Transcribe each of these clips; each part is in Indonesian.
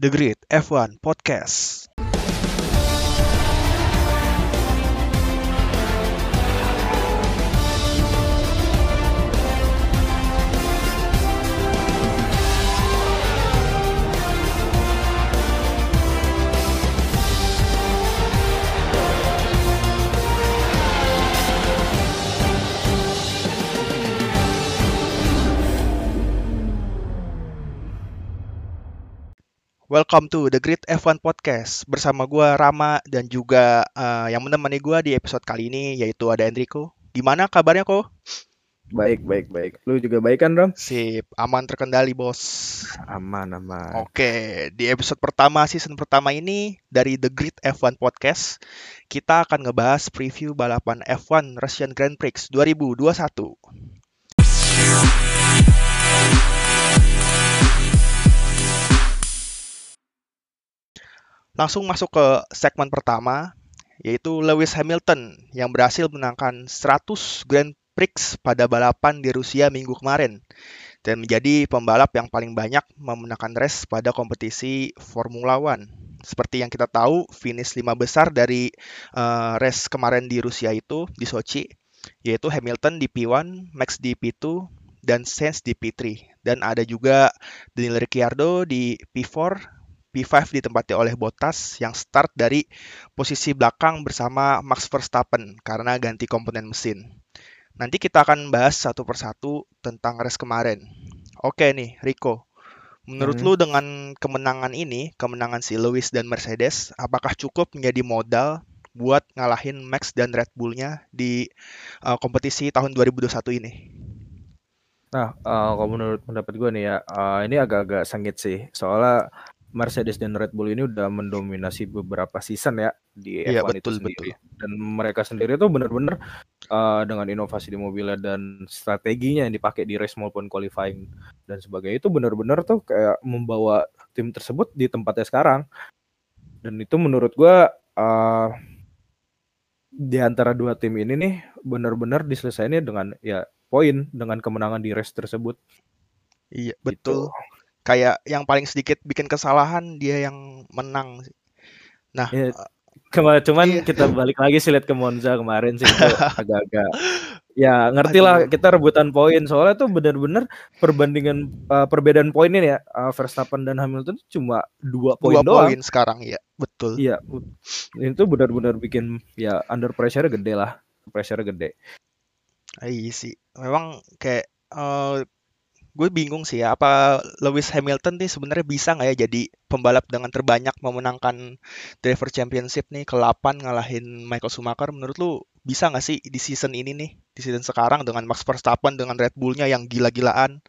The Great F1 Podcast. Welcome to The Great F1 Podcast bersama gua Rama dan juga eh, yang menemani gua di episode kali ini yaitu ada Enrico. Gimana kabarnya kok? Baik, baik, baik. Lu juga baik kan, Ram? Sip, aman terkendali bos. Aman, aman. Oke, di episode pertama season pertama ini dari The Great F1 Podcast kita akan ngebahas preview balapan F1 Russian Grand Prix 2021. Langsung masuk ke segmen pertama, yaitu Lewis Hamilton yang berhasil menangkan 100 Grand Prix pada balapan di Rusia minggu kemarin dan menjadi pembalap yang paling banyak memenangkan race pada kompetisi Formula One. Seperti yang kita tahu, finish lima besar dari eh, race kemarin di Rusia itu di Sochi, yaitu Hamilton di P1, Max di P2, dan Sainz di P3. Dan ada juga Daniel Ricciardo di P4, P5 ditempati oleh Bottas yang start dari posisi belakang bersama Max Verstappen karena ganti komponen mesin. Nanti kita akan bahas satu persatu tentang race kemarin. Oke nih, Rico. Menurut Hmm. lu dengan kemenangan ini, kemenangan si Lewis dan Mercedes, apakah cukup menjadi modal buat ngalahin Max dan Red Bull-nya di uh, kompetisi tahun 2021 ini? Nah, eh, kalau menurut pendapat gue nih ya, eh, ini agak-agak sengit sih. Soalnya Mercedes dan Red Bull ini udah mendominasi beberapa season ya di Iya, F1 itu betul, sendiri. Dan mereka sendiri tuh bener-bener eh, dengan inovasi di mobilnya dan strateginya yang dipakai di race maupun qualifying dan sebagainya itu bener-bener tuh kayak membawa tim tersebut di tempatnya sekarang. Dan itu menurut gue eh, di antara dua tim ini nih benar-benar diselesaikannya dengan ya poin dengan kemenangan di race tersebut Iya, gitu. Kayak yang paling sedikit bikin kesalahan dia yang menang. sih. Nah, Ya, Cuma, cuman Iya. kita balik lagi sih lihat ke Monza kemarin sih agak-agak ya ngerti lah kita rebutan poin soalnya tuh benar-benar perbandingan uh, perbedaan poin ini ya uh, Verstappen dan Hamilton cuma dua poin dua doang. poin sekarang ya, betul. Iya, itu benar-benar bikin ya under pressure gede lah, pressure gede. Iya sih, memang kayak eh, gue bingung sih ya, apa Lewis Hamilton nih sebenarnya bisa nggak ya jadi pembalap dengan terbanyak memenangkan Driver Championship nih ke-8 ngalahin Michael Schumacher. Menurut lu bisa nggak sih di season ini nih, di season sekarang dengan Max Verstappen dengan Red Bull-nya yang gila-gilaan?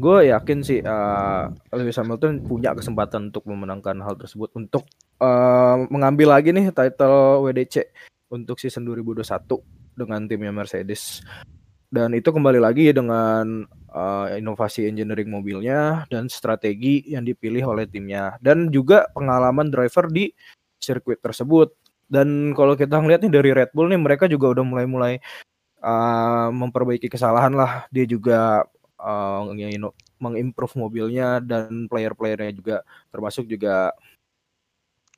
Gue yakin sih uh, Lewis Hamilton punya kesempatan untuk memenangkan hal tersebut untuk uh, mengambil lagi nih title WDC untuk season 2021 dengan timnya Mercedes. Dan itu kembali lagi dengan uh, inovasi engineering mobilnya dan strategi yang dipilih oleh timnya dan juga pengalaman driver di sirkuit tersebut. Dan kalau kita ngeliat nih dari Red Bull nih mereka juga udah mulai-mulai uh, memperbaiki kesalahan lah. Dia juga uh, mengimprove mobilnya dan player-playernya juga termasuk juga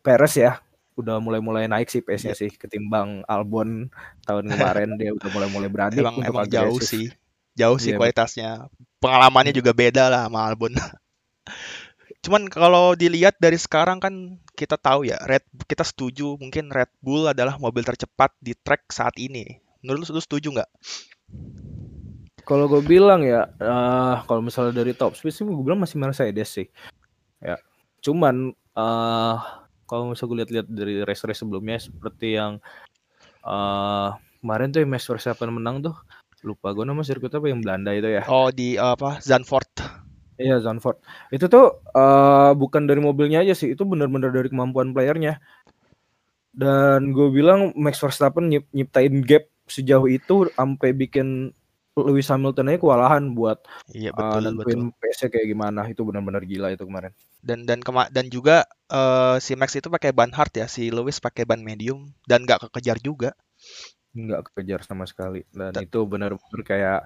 Perez ya udah mulai-mulai naik sih pace-nya sih ketimbang Albon tahun kemarin dia udah mulai-mulai berani Emang emang jauh sih, jauh sih Iya, kualitasnya. Pengalamannya Iya. juga beda lah sama Albon. Cuman kalau dilihat dari sekarang kan kita tahu ya, Red kita setuju mungkin Red Bull adalah mobil tercepat di track saat ini. Menurut lu, lu setuju nggak? Kalau gue bilang ya, eh kalau misalnya dari top speed sih gue bilang masih Mercedes sih. Ya, cuman eh kalau misalnya gue lihat-lihat dari race-race sebelumnya seperti yang eh kemarin tuh yang Max Verstappen menang tuh, lupa gue nama sirkuit apa yang Belanda itu ya. Oh di apa Zandvoort. Iya Zandvoort. Itu tuh eh bukan dari mobilnya aja sih, itu benar-benar dari kemampuan playernya. Dan gue bilang Max Verstappen nyip nyiptain gap sejauh itu sampai bikin Lewis Hamilton aja kewalahan buat Iya uh, betul betul. nentuin pace-nya kayak gimana. Itu benar-benar gila itu kemarin. Dan dan kema dan juga eh, si Max itu pakai ban hard ya, si Lewis pakai ban medium dan nggak kekejar juga. Nggak kekejar sama sekali. Dan Ta- itu benar-benar kayak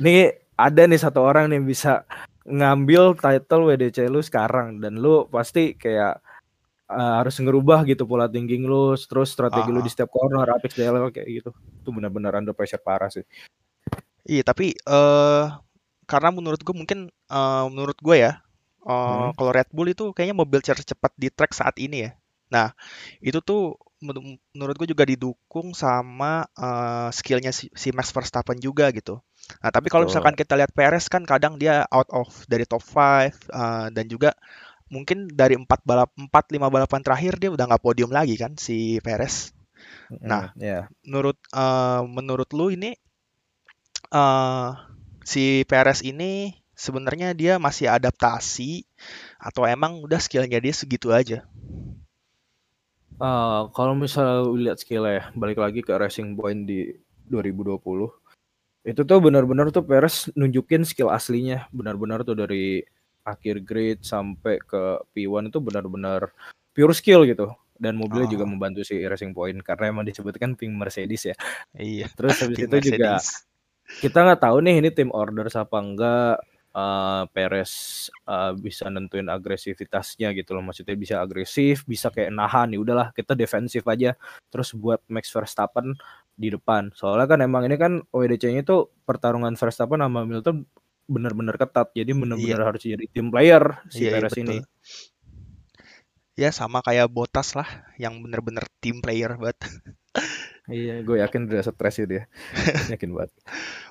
nih ada nih satu orang nih bisa ngambil title WDC lu sekarang dan lu pasti kayak uh, harus ngerubah gitu pola thinking lu, terus strategi uh -huh. lu di setiap corner, apex DL kayak gitu. Itu benar-benar under pressure parah sih. Iya, tapi uh, karena menurut gue mungkin uh, menurut gue ya, uh, hmm. kalau Red Bull itu kayaknya mobil tercepat di track saat ini ya. Nah, itu tuh menurut gue juga didukung sama uh, skillnya si, si Max Verstappen juga gitu. Nah, tapi kalau misalkan kita lihat Perez kan kadang dia out of dari top 5 uh, dan juga mungkin dari empat balap empat lima balapan terakhir dia udah nggak podium lagi kan si Perez. Nah, mm, yeah. menurut uh, menurut lu ini uh, si Perez ini sebenarnya dia masih adaptasi atau emang udah skillnya dia segitu aja? Uh, kalau misalnya lihat skill ya, balik lagi ke Racing Point di 2020. Itu tuh benar-benar tuh Perez nunjukin skill aslinya, benar-benar tuh dari akhir grid sampai ke P1 itu benar-benar pure skill gitu. Dan mobilnya oh. juga membantu si Racing Point karena emang disebutkan pink Mercedes ya. Iya. Terus habis itu Mercedes. juga kita nggak tahu nih ini tim order apa enggak. Uh, Perez uh, bisa nentuin agresivitasnya gitu loh. Maksudnya bisa agresif bisa kayak nahan. Nih udahlah kita defensif aja. Terus buat Max Verstappen di depan. Soalnya kan emang ini kan WDC-nya itu pertarungan Verstappen sama Hamilton benar-benar ketat. Jadi benar-benar iya. harus jadi tim player si iya, iya Perez iya, ini ya sama kayak Botas lah yang benar-benar tim player buat Iya, gue yakin udah stres itu ya. yakin banget.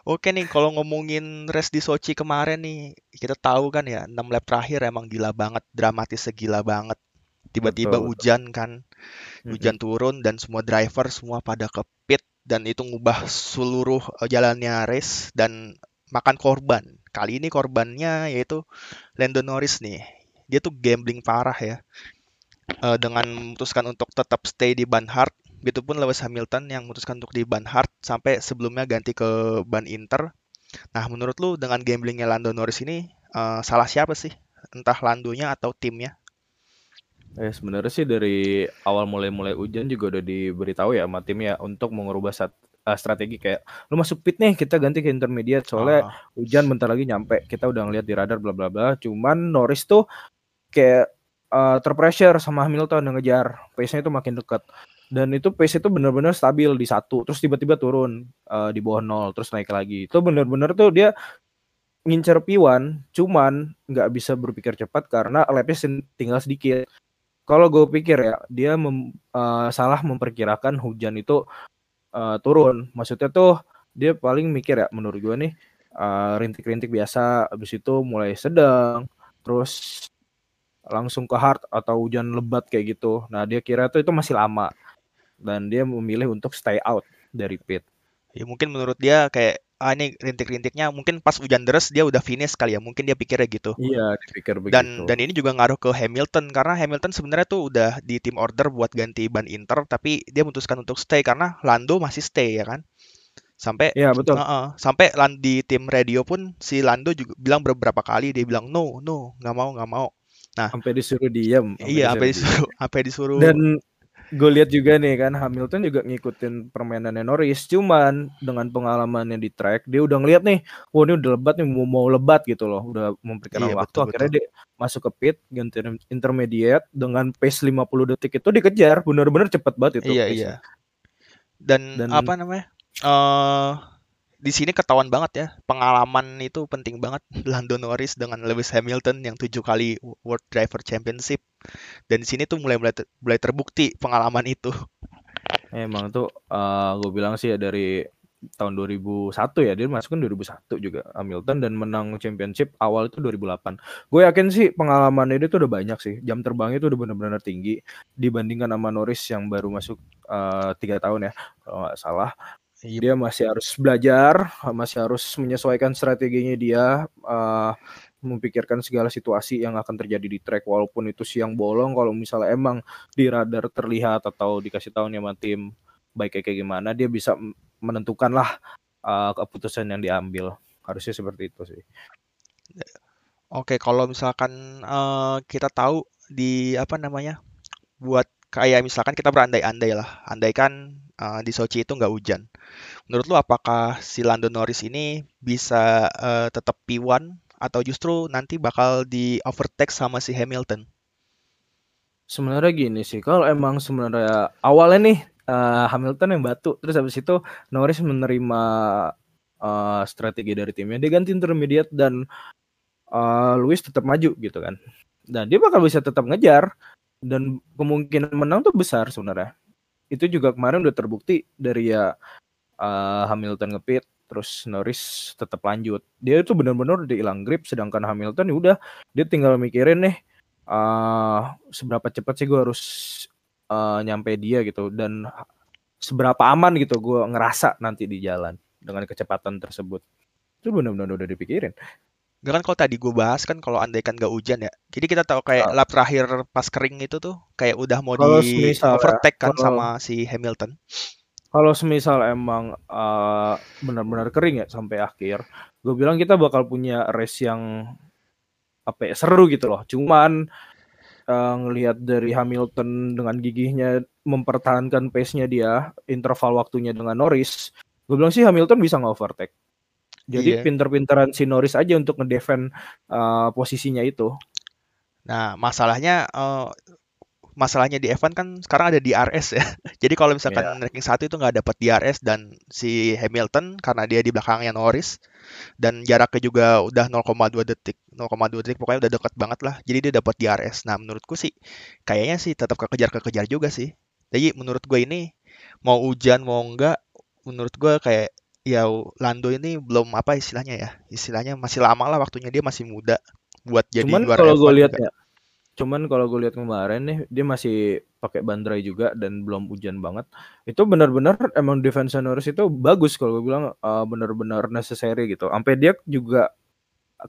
Oke nih, kalau ngomongin race di Sochi kemarin nih, kita tahu kan ya, 6 lap terakhir emang gila banget, dramatis segila banget. Tiba-tiba hujan kan, hujan turun dan semua driver semua pada ke pit dan itu ngubah seluruh eh, jalannya race dan makan korban. Kali ini korbannya yaitu Lando Norris nih. Dia tuh gambling parah ya. Uh, dengan memutuskan untuk tetap stay di Ban Hart Begitupun Lewis Hamilton yang memutuskan untuk di ban hard sampai sebelumnya ganti ke ban Inter. Nah, menurut lu dengan gamblingnya Lando Norris ini uh, salah siapa sih? Entah Landonya atau timnya? Eh sebenarnya sih dari awal mulai-mulai hujan juga udah diberitahu ya sama tim ya untuk mengubah sat, uh, strategi kayak lu masuk pit nih kita ganti ke intermediate soalnya uh. hujan bentar lagi nyampe kita udah ngeliat di radar bla bla bla cuman Norris tuh kayak uh, terpressure sama Hamilton yang ngejar pace-nya itu makin dekat dan itu pace itu benar-benar stabil di satu terus tiba-tiba turun uh, di bawah nol terus naik lagi. Itu benar-benar tuh dia ngincer P1 cuman nggak bisa berpikir cepat karena lapnya tinggal sedikit. Kalau gue pikir ya dia mem, uh, salah memperkirakan hujan itu uh, turun. Maksudnya tuh dia paling mikir ya menurut gue nih rintik-rintik uh, biasa abis itu mulai sedang terus langsung ke hard atau hujan lebat kayak gitu. Nah dia kira tuh itu masih lama dan dia memilih untuk stay out dari pit. Ya mungkin menurut dia kayak ah ini rintik-rintiknya mungkin pas hujan deras dia udah finish kali ya mungkin dia pikirnya gitu. Iya dipikir begitu. dan dan ini juga ngaruh ke Hamilton karena Hamilton sebenarnya tuh udah di tim order buat ganti ban Inter tapi dia memutuskan untuk stay karena Lando masih stay ya kan? Sampai ya betul. Uh -uh, sampai di tim radio pun si Lando juga bilang beberapa kali dia bilang no no nggak mau nggak mau. Nah sampai disuruh diam iya sampai disuruh sampai disuruh dan gue lihat juga nih kan Hamilton juga ngikutin permainannya Norris. Cuman dengan pengalamannya di track dia udah ngeliat nih wah ini udah lebat nih mau mau lebat gitu loh. Udah memberikan iya, waktu. betul, akhirnya betul. dia masuk ke pit ganti intermediate. Dengan pace 50 detik itu dikejar bener-bener cepet banget itu iya iya. Dan, dan apa namanya uh, di sini ketahuan banget ya pengalaman itu penting banget. Lando Norris dengan Lewis Hamilton yang tujuh kali World Driver Championship dan di sini tuh mulai mulai, ter, mulai terbukti pengalaman itu. Emang tuh uh, eh, gue bilang sih ya dari tahun 2001 ya dia masuk kan 2001 juga Hamilton dan menang championship awal itu 2008. Gue yakin sih pengalaman ini tuh udah banyak sih. Jam terbangnya tuh udah benar-benar tinggi dibandingkan sama Norris yang baru masuk eh, tiga uh, tahun ya kalau nggak salah. Iya. Dia masih harus belajar, masih harus menyesuaikan strateginya dia, uh, memikirkan segala situasi yang akan terjadi di track walaupun itu siang bolong kalau misalnya emang di radar terlihat atau dikasih tahu sama tim baik kayak gimana dia bisa menentukan lah uh, keputusan yang diambil harusnya seperti itu sih. Oke kalau misalkan uh, kita tahu di apa namanya buat kayak misalkan kita berandai-andai lah, andaikan uh, di Sochi itu nggak hujan. Menurut lu apakah si Lando Norris ini bisa uh, tetap P1 atau justru nanti bakal di overtake sama si Hamilton? Sebenarnya gini sih, kalau emang sebenarnya awalnya nih uh, Hamilton yang batu, terus habis itu Norris menerima uh, strategi dari timnya, dia ganti intermediate dan uh, Lewis tetap maju gitu kan. Dan dia bakal bisa tetap ngejar dan kemungkinan menang tuh besar sebenarnya. Itu juga kemarin udah terbukti dari ya uh, Hamilton ngepit terus Norris tetap lanjut. Dia itu benar-benar udah hilang grip sedangkan Hamilton ya udah dia tinggal mikirin nih uh, seberapa cepat sih gue harus uh, nyampe dia gitu dan seberapa aman gitu gue ngerasa nanti di jalan dengan kecepatan tersebut. Itu benar-benar udah dipikirin. Gak kan kalau tadi gue bahas kan kalau andai kan gak hujan ya. Jadi kita tahu kayak uh, lap terakhir pas kering itu tuh kayak udah mau di ya, overtake kan sama si Hamilton kalau semisal emang uh, benar-benar kering ya sampai akhir, gue bilang kita bakal punya race yang apa ya seru gitu loh. Cuman uh, ngelihat dari Hamilton dengan gigihnya mempertahankan pace-nya dia, interval waktunya dengan Norris, gue bilang sih Hamilton bisa nge-overtake. Jadi iya. pinter-pinteran si Norris aja untuk ngedefend uh, posisinya itu. Nah, masalahnya uh, masalahnya di F1 kan sekarang ada DRS ya. Jadi kalau misalkan yeah. ranking satu itu nggak dapat DRS dan si Hamilton karena dia di belakangnya Norris dan jaraknya juga udah 0,2 detik, 0,2 detik pokoknya udah dekat banget lah. Jadi dia dapat DRS. Nah menurutku sih kayaknya sih tetap kekejar-kekejar juga sih. Jadi menurut gue ini mau hujan mau enggak, menurut gue kayak ya Lando ini belum apa istilahnya ya, istilahnya masih lama lah waktunya dia masih muda buat jadi Cuman kalau gue lihat ya, Cuman kalau gue lihat kemarin nih, dia masih pakai bandrai juga dan belum hujan banget. Itu benar-benar emang defense Norris itu bagus kalau gue bilang uh, benar-benar necessary gitu. Sampai dia juga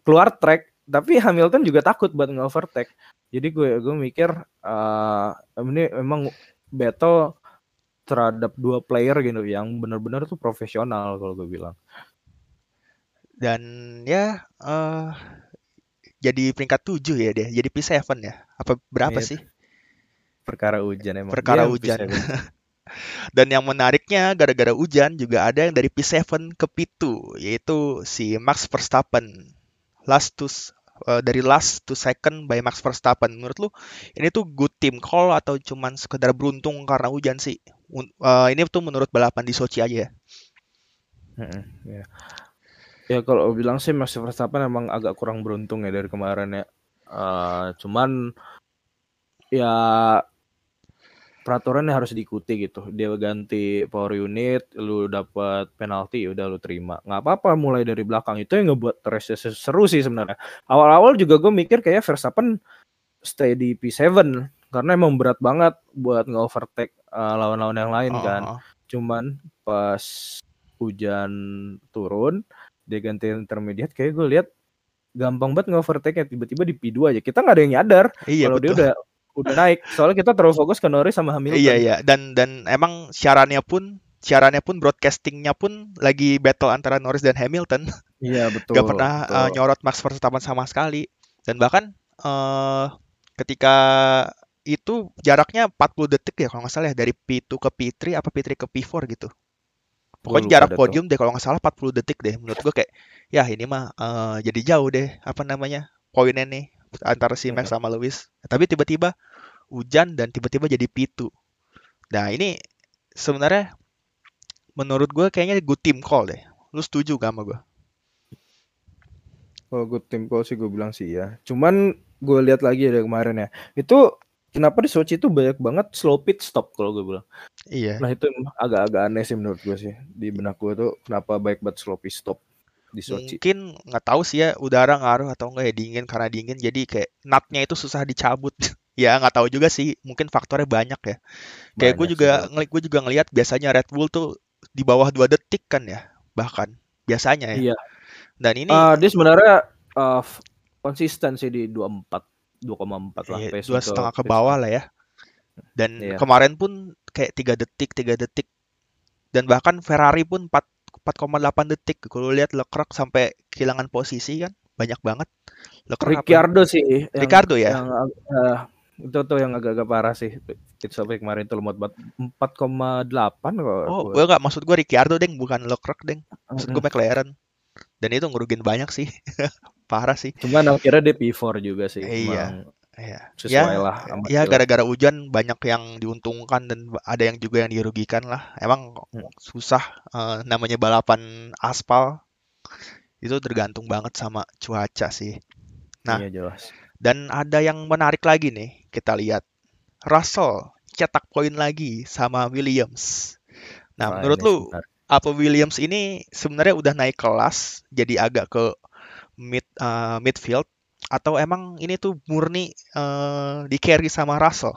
keluar track, tapi Hamilton juga takut buat nge-overtake. Jadi gue gue mikir uh, ini memang battle terhadap dua player gitu yang benar-benar tuh profesional kalau gue bilang. Dan ya uh, jadi peringkat tujuh ya dia, jadi P7 ya. Apa berapa yeah. sih? Perkara hujan emang. Perkara hujan. Dan yang menariknya gara-gara hujan juga ada yang dari P7 ke P2 yaitu si Max Verstappen. Last to uh, dari last to second by Max Verstappen. Menurut lu ini tuh good team call atau cuman sekedar beruntung karena hujan sih? Uh, ini tuh menurut balapan di Sochi aja ya. yeah. Ya kalau bilang sih Max Verstappen emang agak kurang beruntung ya dari kemarin ya. Uh, cuman ya peraturannya harus diikuti gitu. Dia ganti power unit, lu dapat penalti, ya udah lu terima. Nggak apa-apa mulai dari belakang itu yang ngebuat race seru sih sebenarnya. Awal-awal juga gue mikir kayak Verstappen stay di P7 karena emang berat banget buat nge-overtake uh, lawan-lawan yang lain oh. kan. Cuman pas hujan turun, dia ganti intermediate kayak gue lihat gampang banget nge-overtake nya tiba-tiba di P2 aja. Kita nggak ada yang nyadar iya, kalau dia udah udah naik. Soalnya kita terlalu fokus ke Norris sama Hamilton. Iya iya dan dan emang siarannya pun siarannya pun broadcastingnya pun lagi battle antara Norris dan Hamilton. Iya betul. Gak pernah betul. Uh, nyorot Max Verstappen sama sekali. Dan bahkan uh, ketika itu jaraknya 40 detik ya kalau nggak salah ya dari P2 ke P3 apa P3 ke P4 gitu. Pokoknya jarak podium deh kalau nggak salah 40 detik deh. Menurut gue kayak ya ini mah uh, jadi jauh deh apa namanya poinnya nih antara si Max sama Lewis. Tapi tiba-tiba hujan dan tiba-tiba jadi pitu. Nah ini sebenarnya menurut gue kayaknya good team call deh. Lu setuju gak sama gue? Kalau good team call sih gue bilang sih ya. Cuman gue lihat lagi dari kemarin ya. Itu kenapa di Sochi itu banyak banget slow pit stop kalau gue bilang. Iya. Nah itu agak-agak aneh sih menurut gue sih di benak gue tuh kenapa baik banget slow pit stop di Sochi. Mungkin nggak tahu sih ya udara ngaruh atau enggak ya dingin karena dingin jadi kayak nutnya itu susah dicabut. ya nggak tahu juga sih mungkin faktornya banyak ya. Kayak gue juga ngelik gue juga ngelihat biasanya Red Bull tuh di bawah dua detik kan ya bahkan biasanya ya. Iya. Dan ini uh, dia sebenarnya uh, konsisten sih di 24 2,4 lah. Iya, dua setengah ke bawah lah ya. Dan iya. kemarin pun kayak tiga detik, tiga detik. Dan bahkan Ferrari pun 4 4,8 detik. Kalau lihat Leclerc sampai kehilangan posisi kan banyak banget. Leclerc Ricciardo apa? sih. Ricardo ya. Yang, uh, itu tuh yang agak-agak parah sih. Pit sampai kemarin tuh lemot banget 4,8 kok. Oh, gue gak maksud gue Ricciardo deng, bukan Leclerc deng. Maksud gue McLaren. Dan itu ngerugin banyak sih. parah sih. Cuman akhirnya dia P4 juga sih. Iya. Iya. Sesuai ya, lah. Ya gara-gara hujan banyak yang diuntungkan dan ada yang juga yang dirugikan lah. Emang hmm. susah uh, namanya balapan aspal itu tergantung banget sama cuaca sih. Nah, iya, jelas. dan ada yang menarik lagi nih kita lihat. Russell cetak poin lagi sama Williams. Nah, nah menurut lu sebentar. apa Williams ini sebenarnya udah naik kelas jadi agak ke mid uh, midfield atau emang ini tuh murni uh, di carry sama Russell?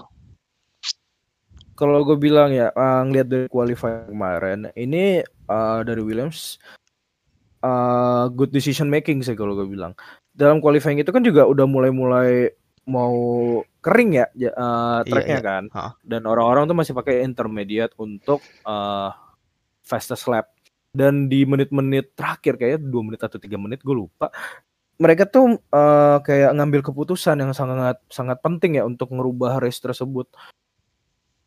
Kalau gue bilang ya, uh, ngeliat dari qualifying kemarin, ini uh, dari Williams uh, good decision making sih kalau gue bilang. Dalam qualifying itu kan juga udah mulai-mulai mau kering ya uh, tracknya iya, iya. kan, huh. dan orang-orang tuh masih pakai intermediate untuk uh, fastest lap. Dan di menit-menit terakhir kayak dua menit atau tiga menit gue lupa, mereka tuh uh, kayak ngambil keputusan yang sangat sangat penting ya untuk merubah race tersebut.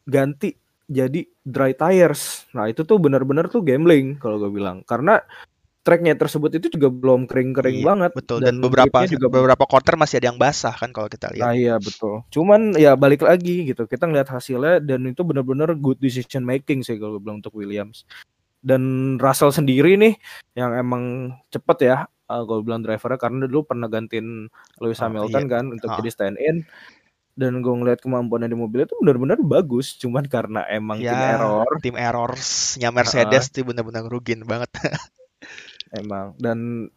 Ganti jadi dry tires. Nah, itu tuh benar-benar tuh gambling kalau gue bilang. Karena tracknya tersebut itu juga belum kering-kering iya, banget. Betul. Dan, dan beberapa juga beberapa quarter masih ada yang basah kan kalau kita lihat. Nah, iya betul. Cuman ya balik lagi gitu. Kita ngeliat hasilnya dan itu benar-benar good decision making sih kalau gue bilang untuk Williams. Dan Russell sendiri nih yang emang cepet ya uh, eh, gue bilang drivernya karena dulu pernah gantiin Lewis oh, Hamilton iya. kan untuk oh. jadi stand in. Dan gue ngeliat kemampuannya di mobil itu benar-benar bagus cuman karena emang ya, tim error. tim errorsnya Mercedes uh, tuh benar-benar rugin banget. Emang. Dan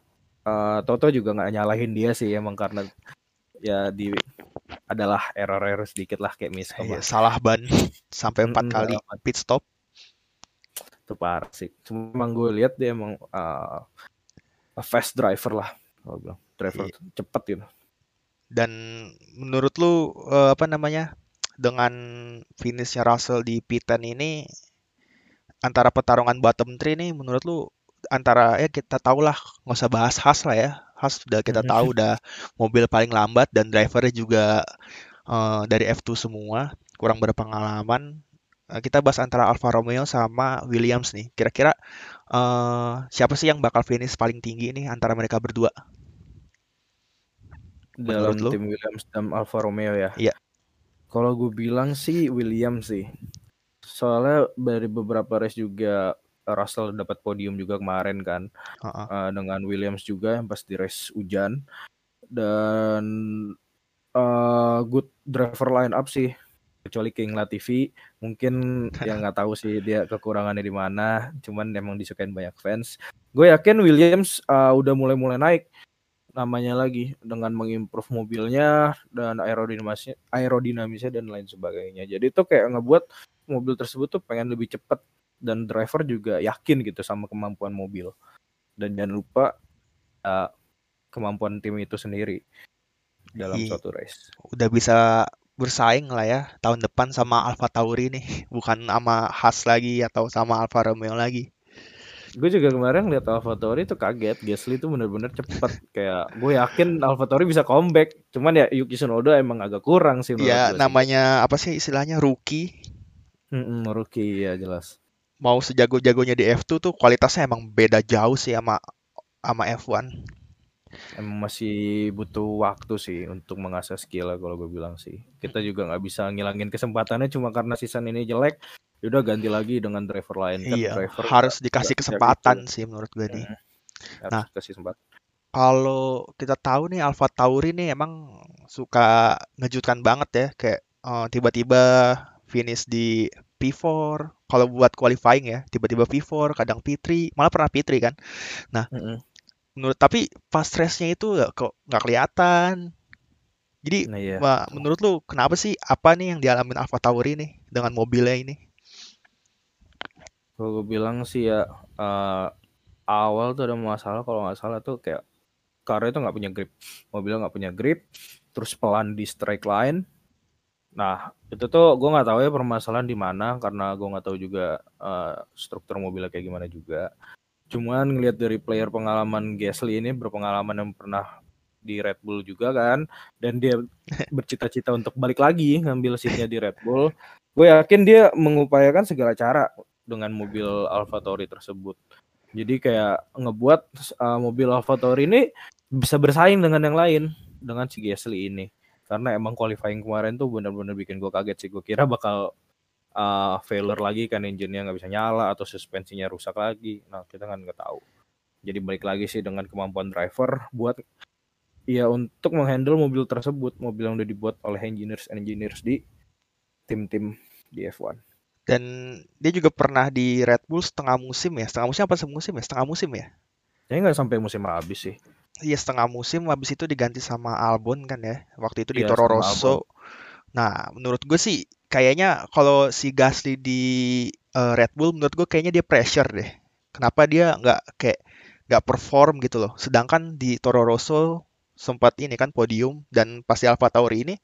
uh, Toto juga nggak nyalahin dia sih emang karena ya di adalah error-error sedikit lah kayak miss iya, salah ban sampai empat hmm, kali pit stop itu parah sih. Cuma gue lihat dia emang uh, fast driver lah kalau bilang. Driver iya. cepet gitu. Dan menurut lu uh, apa namanya dengan finishnya Russell di P10 ini antara pertarungan bottom 3 nih menurut lu antara ya kita tahu lah nggak usah bahas Haas lah ya. Haas sudah kita tahu udah mobil paling lambat dan drivernya juga uh, dari F2 semua kurang berpengalaman kita bahas antara Alfa Romeo sama Williams nih kira-kira uh, siapa sih yang bakal finish paling tinggi ini antara mereka berdua? Dalam Menurut tim Williams dan Alfa Romeo ya? Iya. Kalau gue bilang sih Williams sih. Soalnya dari beberapa race juga Russell dapat podium juga kemarin kan uh -uh. Uh, dengan Williams juga yang pas di race hujan dan uh, good driver line up sih kecuali King Latifi mungkin yang nggak tahu sih dia kekurangannya di mana cuman emang disukain banyak fans. Gue yakin Williams uh, udah mulai-mulai naik namanya lagi dengan mengimprove mobilnya dan aerodinamisnya aerodinamisnya dan lain sebagainya. Jadi itu kayak ngebuat mobil tersebut tuh pengen lebih cepat dan driver juga yakin gitu sama kemampuan mobil. Dan jangan lupa uh, kemampuan tim itu sendiri dalam suatu race. Udah bisa bersaing lah ya tahun depan sama Alfa Tauri nih, bukan sama Haas lagi atau sama Alfa Romeo lagi. Gue juga kemarin lihat Alfa Tauri itu kaget, Gasly itu bener-bener cepet kayak gue yakin Alfa Tauri bisa comeback, cuman ya Yuki Tsunoda emang agak kurang sih. Iya namanya sih. apa sih istilahnya rookie. Mm -mm, rookie ya jelas. Mau sejago-jagonya di F2 tuh kualitasnya emang beda jauh sih sama sama F1 emang masih butuh waktu sih untuk mengasah skill lah kalau gue bilang sih. Kita juga nggak bisa ngilangin kesempatannya cuma karena season ini jelek. Ya udah ganti lagi dengan driver lain kan iya, driver harus dikasih kesempatan gitu. sih menurut gue nih. Hmm, nah, kasih kesempatan. Kalau kita tahu nih Alpha Tauri nih emang suka ngejutkan banget ya kayak uh, tiba-tiba finish di P4 kalau buat qualifying ya tiba-tiba P4 kadang P3 malah pernah P3 kan nah mm -hmm menurut tapi pas stressnya itu kok nggak kelihatan. Jadi nah, iya. menurut lu kenapa sih apa nih yang dialamin Alfa Tauri nih dengan mobilnya ini? Kalau gue bilang sih ya uh, awal tuh ada masalah kalau nggak salah tuh kayak karena itu nggak punya grip. Mobilnya nggak punya grip terus pelan di strike line. Nah itu tuh gue nggak tahu ya permasalahan di mana karena gue nggak tahu juga uh, struktur mobilnya kayak gimana juga Cuman ngelihat dari player pengalaman Gasly ini berpengalaman yang pernah di Red Bull juga kan dan dia bercita-cita untuk balik lagi ngambil seatnya di Red Bull gue yakin dia mengupayakan segala cara dengan mobil AlphaTauri tersebut. Jadi kayak ngebuat uh, mobil AlphaTauri ini bisa bersaing dengan yang lain dengan si Gasly ini. Karena emang qualifying kemarin tuh benar-benar bikin gue kaget sih gue kira bakal uh, failure lagi kan engine-nya nggak bisa nyala atau suspensinya rusak lagi. Nah kita kan nggak tahu. Jadi balik lagi sih dengan kemampuan driver buat ya untuk menghandle mobil tersebut. Mobil yang udah dibuat oleh engineers engineers di tim-tim di F1 dan dia juga pernah di Red Bull setengah musim ya? Setengah musim apa semusim ya? Setengah musim ya? Kayaknya nggak sampai musim habis sih. Iya setengah musim habis itu diganti sama Albon kan ya? Waktu itu di ya, Toro Rosso. Nah menurut gue sih kayaknya kalau si Gasly di uh, Red Bull menurut gue kayaknya dia pressure deh. Kenapa dia nggak kayak nggak perform gitu loh. Sedangkan di Toro Rosso sempat ini kan podium dan pas di Alfa Tauri ini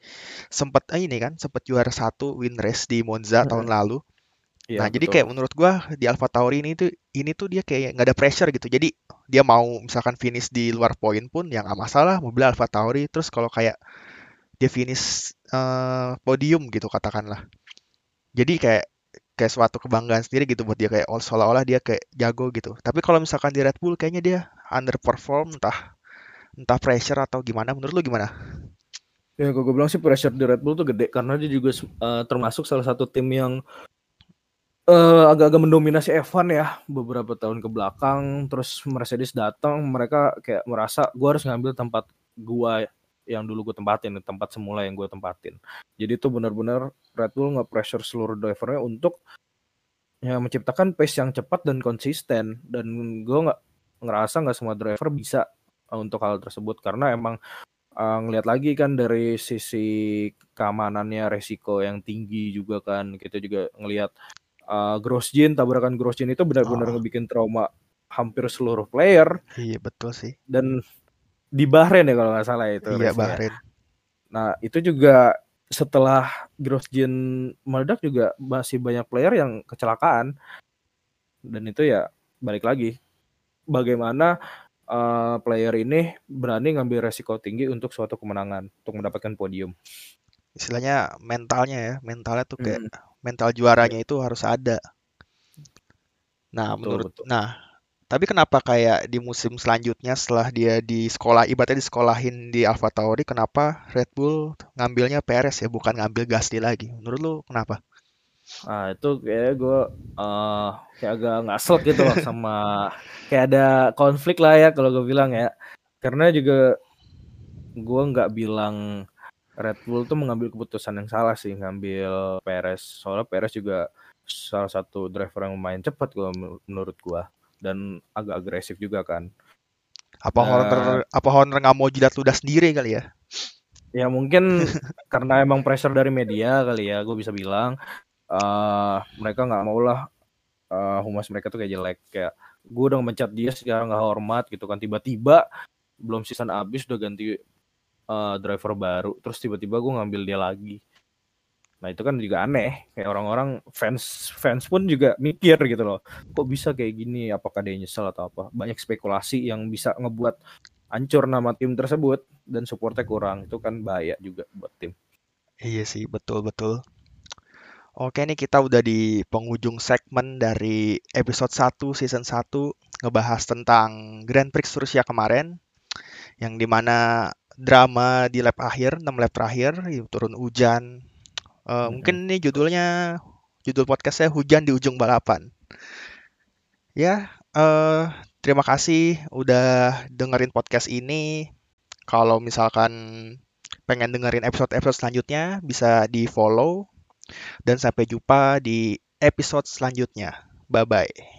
sempat eh, ini kan sempat juara satu win race di Monza hmm. tahun lalu. Ya, nah, betul. jadi kayak menurut gua di Alfa Tauri ini tuh ini tuh dia kayak nggak ada pressure gitu. Jadi dia mau misalkan finish di luar poin pun ya nggak masalah mobil Alfa Tauri. Terus kalau kayak dia finish uh, podium gitu katakanlah. Jadi kayak kayak suatu kebanggaan sendiri gitu buat dia kayak seolah-olah dia kayak jago gitu. Tapi kalau misalkan di Red Bull kayaknya dia underperform entah entah pressure atau gimana. Menurut lu gimana? Ya, gue bilang sih pressure di Red Bull tuh gede karena dia juga uh, termasuk salah satu tim yang uh, agak-agak mendominasi F1 ya beberapa tahun ke belakang terus Mercedes datang mereka kayak merasa gue harus ngambil tempat gue yang dulu gue tempatin tempat semula yang gue tempatin jadi itu benar-benar Red Bull nge-pressure seluruh drivernya untuk ya menciptakan pace yang cepat dan konsisten dan gue nggak ngerasa nggak semua driver bisa uh, untuk hal tersebut karena emang uh, ngelihat lagi kan dari sisi keamanannya resiko yang tinggi juga kan kita juga ngelihat uh, Grosjean tabrakan Grosjean itu benar-benar oh. ngebikin trauma hampir seluruh player. Iya betul sih. Dan di Bahrain ya kalau nggak salah itu. Iya Bahrain. Nah itu juga setelah Grosjean meledak juga masih banyak player yang kecelakaan dan itu ya balik lagi bagaimana uh, player ini berani ngambil resiko tinggi untuk suatu kemenangan untuk mendapatkan podium istilahnya mentalnya ya mentalnya tuh kayak hmm. mental juaranya itu harus ada nah betul, menurut betul. nah tapi kenapa kayak di musim selanjutnya setelah dia di sekolah ibaratnya di sekolahin di Alfa Tauri kenapa Red Bull ngambilnya Perez ya bukan ngambil Gasly lagi? Menurut lu kenapa? Nah itu kayak gue uh, kayak agak ngasel gitu loh sama kayak ada konflik lah ya kalau gue bilang ya. Karena juga gue nggak bilang Red Bull tuh mengambil keputusan yang salah sih ngambil Perez. Soalnya Perez juga salah satu driver yang main cepat gua menurut gua dan agak agresif juga kan. Apa uh, Horner apa Horner nggak mau jilat ludah sendiri kali ya? Ya mungkin karena emang pressure dari media kali ya, gue bisa bilang uh, mereka nggak mau lah uh, humas mereka tuh kayak jelek. Kayak gue udah mencat dia sekarang nggak hormat gitu kan. Tiba-tiba belum season abis udah ganti uh, driver baru. Terus tiba-tiba gue ngambil dia lagi nah itu kan juga aneh. Kayak orang-orang fans fans pun juga mikir gitu loh. Kok bisa kayak gini? Apakah dia nyesel atau apa? Banyak spekulasi yang bisa ngebuat hancur nama tim tersebut dan supportnya kurang. Itu kan bahaya juga buat tim. Iya sih betul betul. Oke nih kita udah di penghujung segmen dari episode 1 season 1 ngebahas tentang Grand Prix Rusia kemarin yang di mana drama di lap akhir, 6 lap terakhir, turun hujan. Uh, hmm. Mungkin ini judulnya, judul podcastnya Hujan di Ujung Balapan. Ya, uh, terima kasih udah dengerin podcast ini. Kalau misalkan pengen dengerin episode-episode selanjutnya, bisa di follow. Dan sampai jumpa di episode selanjutnya. Bye-bye.